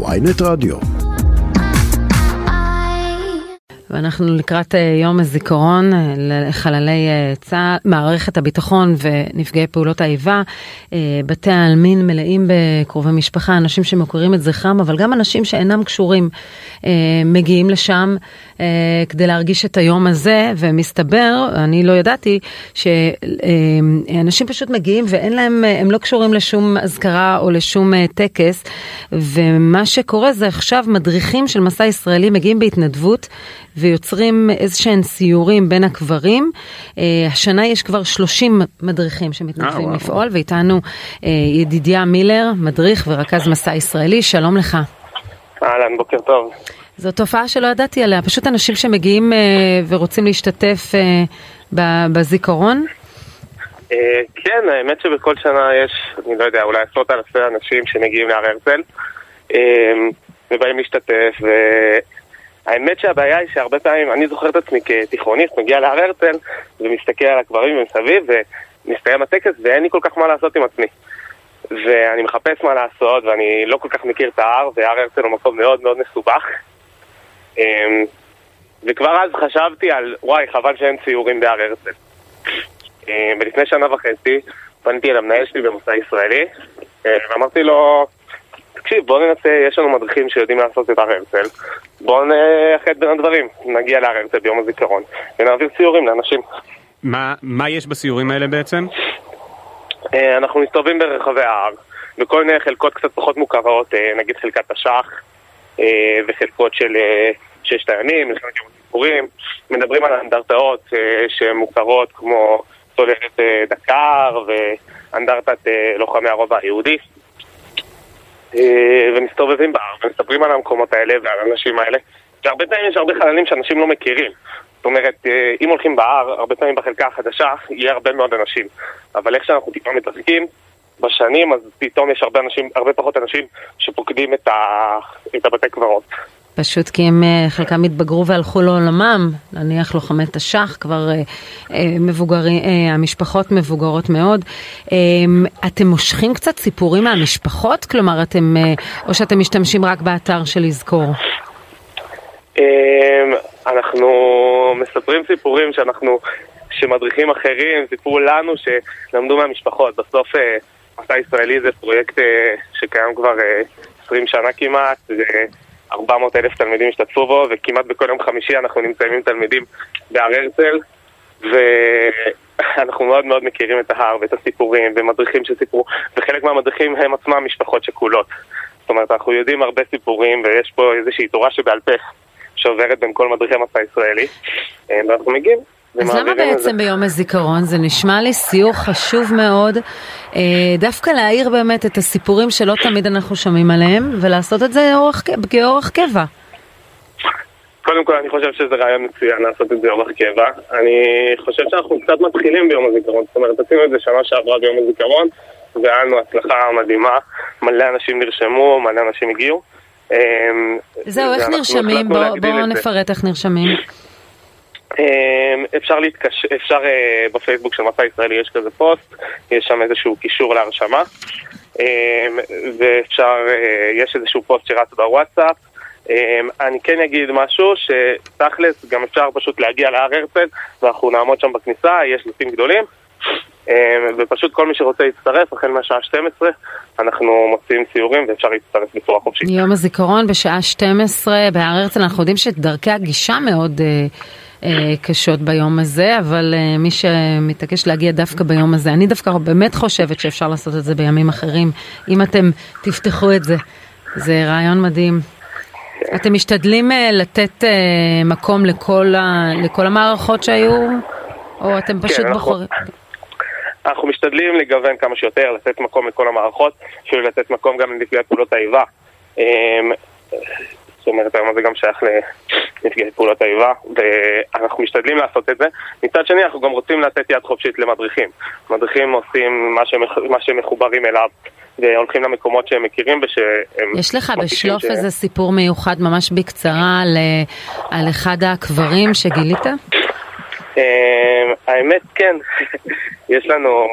ויינט רדיו. ואנחנו לקראת אה, יום הזיכרון אה, לחללי אה, צה"ל, מערכת הביטחון ונפגעי פעולות האיבה. בתי העלמין מלאים בקרובי משפחה, אנשים שמוכרים את זכרם, אבל גם אנשים שאינם קשורים מגיעים לשם כדי להרגיש את היום הזה, ומסתבר, אני לא ידעתי, שאנשים פשוט מגיעים ואין להם, הם לא קשורים לשום אזכרה או לשום טקס, ומה שקורה זה עכשיו מדריכים של מסע ישראלי מגיעים בהתנדבות. ויוצרים איזה שהם סיורים בין הקברים. Uh, השנה יש כבר 30 מדריכים שמתנדבים אה, לפעול, ואיתנו uh, ידידיה מילר, מדריך ורכז מסע ישראלי, שלום לך. אהלן, בוקר טוב. זו תופעה שלא ידעתי עליה, פשוט אנשים שמגיעים uh, ורוצים להשתתף uh, בזיכרון. Uh, כן, האמת שבכל שנה יש, אני לא יודע, אולי עשרות אלפי אנשים שמגיעים להר הרצל uh, ובאים להשתתף. האמת שהבעיה היא שהרבה פעמים, אני זוכר את עצמי כתיכוניסט, מגיע להר הרצל ומסתכל על הקברים מסביב ומסתיים הטקס ואין לי כל כך מה לעשות עם עצמי. ואני מחפש מה לעשות ואני לא כל כך מכיר את ההר והר הרצל הוא מקום מאוד מאוד מסובך. אמ, וכבר אז חשבתי על וואי חבל שאין ציורים בהר הרצל. אמ, ולפני שנה וחצי פניתי אל המנהל שלי במוסע ישראלי אמ, ואמרתי לו תקשיב, בוא ננסה, יש לנו מדריכים שיודעים לעשות את הר הרצל, בוא נאחד בין הדברים, נגיע להר הרצל ביום הזיכרון, ונעביר ציורים לאנשים. מה, מה יש בסיורים האלה בעצם? אה, אנחנו מסתובבים ברחבי ההר, בכל מיני חלקות קצת פחות מוכרות, אה, נגיד חלקת השח, אה, וחלקות של ששת הימים, מלחמת יום הכיפורים, מדברים על אנדרטאות שהן מוכרות כמו צוללת דקר ואנדרטת לוחמי הרובע היהודי. אה, ומסתובבים בהר ומספרים על המקומות האלה ועל האנשים האלה והרבה פעמים יש הרבה חללים שאנשים לא מכירים זאת אומרת, אה, אם הולכים בהר, הרבה פעמים בחלקה החדשה יהיה הרבה מאוד אנשים אבל איך שאנחנו טיפה מתעסקים בשנים, אז פתאום יש הרבה אנשים, הרבה פחות אנשים שפוקדים את, ה, את הבתי קברות. פשוט כי הם אה, חלקם התבגרו והלכו לעולמם, נניח לוחמי תש"ח, כבר אה, אה, מבוגרים, המשפחות מבוגרות מאוד. אתם מושכים קצת סיפורים מהמשפחות? כלומר, אתם, או שאתם משתמשים רק באתר של לזכור? אנחנו מספרים סיפורים שאנחנו, שמדריכים אחרים סיפרו לנו שלמדו מהמשפחות. בסוף מסע ישראלי זה פרויקט שקיים כבר 20 שנה כמעט. 400 אלף תלמידים השתתפו בו, וכמעט בכל יום חמישי אנחנו נמצאים עם תלמידים בהר הרצל, ואנחנו מאוד מאוד מכירים את ההר ואת הסיפורים, ומדריכים שסיפרו, וחלק מהמדריכים הם עצמם משפחות שכולות. זאת אומרת, אנחנו יודעים הרבה סיפורים, ויש פה איזושהי תורה שבעל פה שעוברת בין כל מדריכי מסע ישראלי, ואנחנו מגיעים. אז למה בעצם ביום הזיכרון? זה נשמע לי סיור חשוב מאוד, אה, דווקא להעיר באמת את הסיפורים שלא תמיד אנחנו שומעים עליהם, ולעשות את זה אורך, כאורך קבע. קודם כל אני חושב שזה רעיון מצוין לעשות את זה אורך קבע. אני חושב שאנחנו קצת מתחילים ביום הזיכרון, זאת אומרת עשינו את זה שנה שעברה ביום הזיכרון, והיה לנו הצלחה מדהימה, מלא אנשים נרשמו, מלא אנשים הגיעו. אה, זהו, איך נרשמים? בואו נפרט איך נרשמים. אמ, אפשר להתקשר, אפשר אה, בפייסבוק של מסע ישראלי יש כזה פוסט, יש שם איזשהו קישור להרשמה. אמ, ואפשר, אה, יש איזשהו פוסט שרץ בוואטסאפ. אמ, אני כן אגיד משהו שתכלס גם אפשר פשוט להגיע להר הרצל ואנחנו נעמוד שם בכניסה, יש נושאים גדולים. ופשוט כל מי שרוצה להצטרף, החל מהשעה 12, אנחנו מוציאים סיורים ואפשר להצטרף בצורה חופשית. יום הזיכרון בשעה 12 בהר הרצל, אנחנו יודעים שדרכי הגישה מאוד... Uh... אה, קשות ביום הזה, אבל אה, מי שמתעקש להגיע דווקא ביום הזה, אני דווקא באמת חושבת שאפשר לעשות את זה בימים אחרים, אם אתם תפתחו את זה. זה רעיון מדהים. אתם משתדלים אה, לתת מקום לכל, ה, לכל המערכות שהיו, או אתם כן, פשוט כן, בוחרים? אנחנו משתדלים לגוון כמה שיותר, לתת מקום לכל המערכות, אפילו לתת מקום גם לנפגעי פעולות האיבה. זאת אומרת, היום הזה גם שייך לנפגעי פעולות האיבה, ואנחנו משתדלים לעשות את זה. מצד שני, אנחנו גם רוצים לתת יד חופשית למדריכים. מדריכים עושים מה שהם, מה שהם מחוברים אליו. והולכים למקומות שהם מכירים ושהם... יש לך בשלוף ש... איזה סיפור מיוחד ממש בקצרה על, על אחד הקברים שגילית? אמ, האמת כן, יש לנו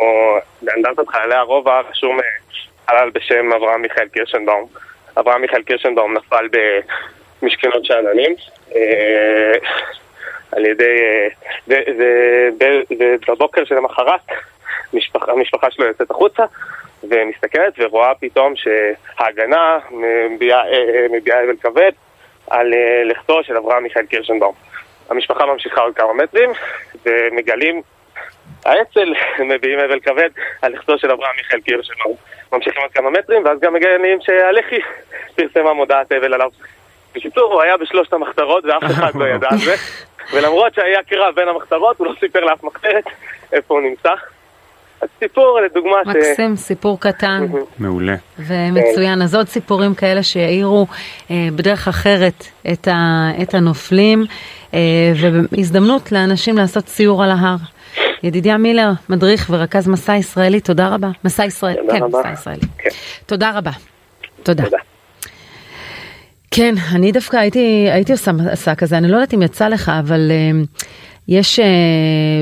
באנדרטת חיילי הרובע רשום חלל בשם אברהם מיכאל קירשנבאום אברהם מיכאל קירשנבאום נפל במשכנות שאננים. אה, על ידי... ובבוקר של המחרת המשפחה שלו יוצאת החוצה ומסתכלת ורואה פתאום שההגנה מביעה אבל כבד על לכתו של אברהם מיכאל קירשנבאום. המשפחה ממשיכה עוד כמה מטרים ומגלים האצ"ל מביעים אבל כבד על לכתו של אברהם מיכאל קירשנבאום. ממשיכים עוד כמה מטרים ואז גם מגלים שהלח"י פרסמה מודעת אבל עליו. בקיצור, הוא היה בשלושת המחתרות ואף אחד לא ידע על זה. ולמרות שהיה קרב בין המחתרות, הוא לא סיפר לאף מחתרת איפה הוא נמצא. אז סיפור לדוגמה ש... מקסים, סיפור קטן. מעולה. ומצוין. אז עוד סיפורים כאלה שיעירו אה, בדרך אחרת את, ה, את הנופלים, אה, והזדמנות לאנשים לעשות סיור על ההר. ידידיה מילר, מדריך ורכז מסע ישראלי, תודה רבה. מסע ישראלי, כן, רבה. מסע ישראלי. כן. תודה רבה. תודה. תודה. כן, אני דווקא הייתי, הייתי עושה מסע כזה, אני לא יודעת אם יצא לך, אבל uh, יש uh,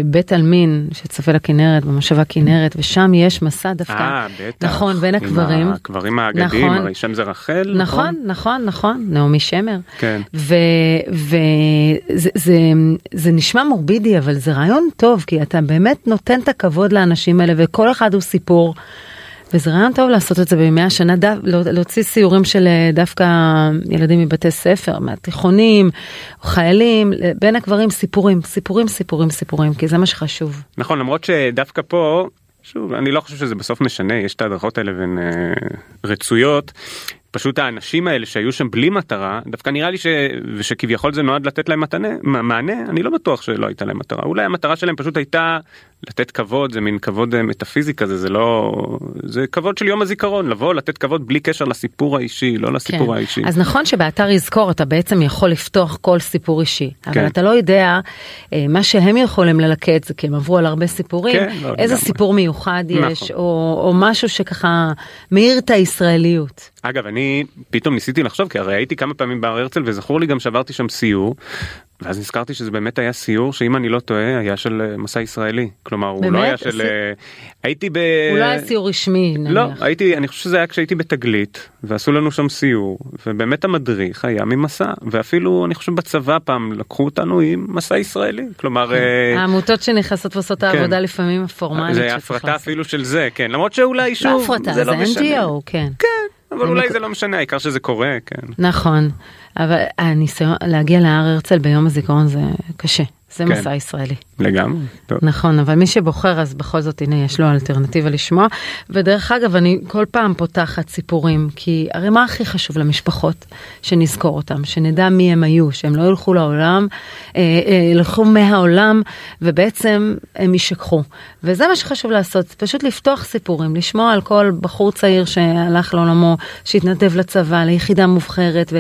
בית עלמין שצופה לכנרת, במושבה כנרת, ושם יש מסע דווקא. אה, בטח. נכון, בין הקברים. הקברים האגדיים, נכון, הרי שם זה רחל, נכון? נכון, נכון, נכון, נעמי שמר. כן. וזה זה, זה נשמע מורבידי, אבל זה רעיון טוב, כי אתה באמת נותן את הכבוד לאנשים האלה, וכל אחד הוא סיפור. וזה רעיון טוב לעשות את זה בימי השנה, דו, לא, להוציא סיורים של אה, דווקא ילדים מבתי ספר, מהתיכונים, חיילים, בין הקברים סיפורים, סיפורים, סיפורים, סיפורים, כי זה מה שחשוב. נכון, למרות שדווקא פה, שוב, אני לא חושב שזה בסוף משנה, יש את ההדרכות האלה והן אה, רצויות. פשוט האנשים האלה שהיו שם בלי מטרה דווקא נראה לי ש... ושכביכול זה נועד לתת להם מתנה, מענה אני לא בטוח שלא הייתה להם מטרה אולי המטרה שלהם פשוט הייתה לתת כבוד זה מין כבוד אה, מטאפיזי כזה זה לא זה כבוד של יום הזיכרון לבוא לתת כבוד בלי קשר לסיפור האישי לא לסיפור כן. האישי. אז נכון שבאתר יזכור אתה בעצם יכול לפתוח כל סיפור אישי אבל כן. אתה לא יודע אה, מה שהם יכולים ללקט זה כי הם עברו על הרבה סיפורים כן, לא, איזה לגמרי. סיפור מיוחד יש נכון. או, או משהו שככה מאיר את הישראליות. אגב אני פתאום ניסיתי לחשוב כי הרי הייתי כמה פעמים בהר הרצל וזכור לי גם שעברתי שם סיור ואז נזכרתי שזה באמת היה סיור שאם אני לא טועה היה של אה, מסע ישראלי כלומר באמת? הוא לא היה של אה, הייתי ב... הוא לא היה סיור רשמי נניח. לא הייתי אני חושב שזה היה כשהייתי בתגלית ועשו לנו שם סיור ובאמת המדריך היה ממסע ואפילו אני חושב בצבא פעם לקחו אותנו עם מסע ישראלי כלומר כן. אה, העמותות שנכנסות ועושות כן. העבודה לפעמים הפורמלית. זה הפרטה אפילו של זה כן למרות שאולי שוב לא הפרטה, זה, זה לא משנה. NGO כן. כן. אבל אולי זה לא משנה העיקר שזה קורה כן נכון אבל הניסיון להגיע להר הרצל ביום הזיכרון זה קשה. זה כן. מסע ישראלי. לגמרי. טוב. נכון, אבל מי שבוחר אז בכל זאת הנה יש לו אלטרנטיבה לשמוע. ודרך אגב, אני כל פעם פותחת סיפורים, כי הרי מה הכי חשוב למשפחות? שנזכור אותם, שנדע מי הם היו, שהם לא ילכו לעולם, אה, אה, ילכו מהעולם, ובעצם הם יישכחו. וזה מה שחשוב לעשות, פשוט לפתוח סיפורים, לשמוע על כל בחור צעיר שהלך לעולמו, שהתנדב לצבא, ליחידה מובחרת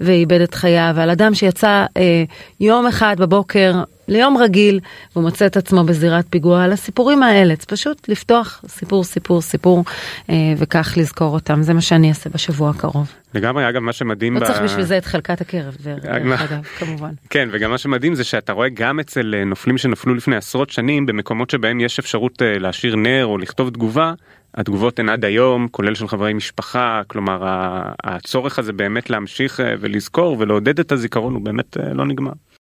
ואיבד את חייו, ועל אדם שיצא אה, יום אחד בבוקר ליום רגיל, והוא מוצא את עצמו בזירת פיגוע על הסיפורים האלה, זה פשוט לפתוח סיפור, סיפור, סיפור, אה, וכך לזכור אותם, זה מה שאני אעשה בשבוע הקרוב. לגמרי, אגב, מה שמדהים... לא ב... צריך בשביל זה את חלקת הקרב, דרך אגב, כמובן. כן, וגם מה שמדהים זה שאתה רואה גם אצל אה, נופלים שנפלו לפני עשרות שנים, במקומות שבהם יש אפשרות אה, להשאיר נר או לכתוב תגובה, התגובות הן עד היום, כולל של חברי משפחה, כלומר הצורך הזה באמת להמשיך ולזכור ולעודד את הזיכרון הוא באמת לא נגמר.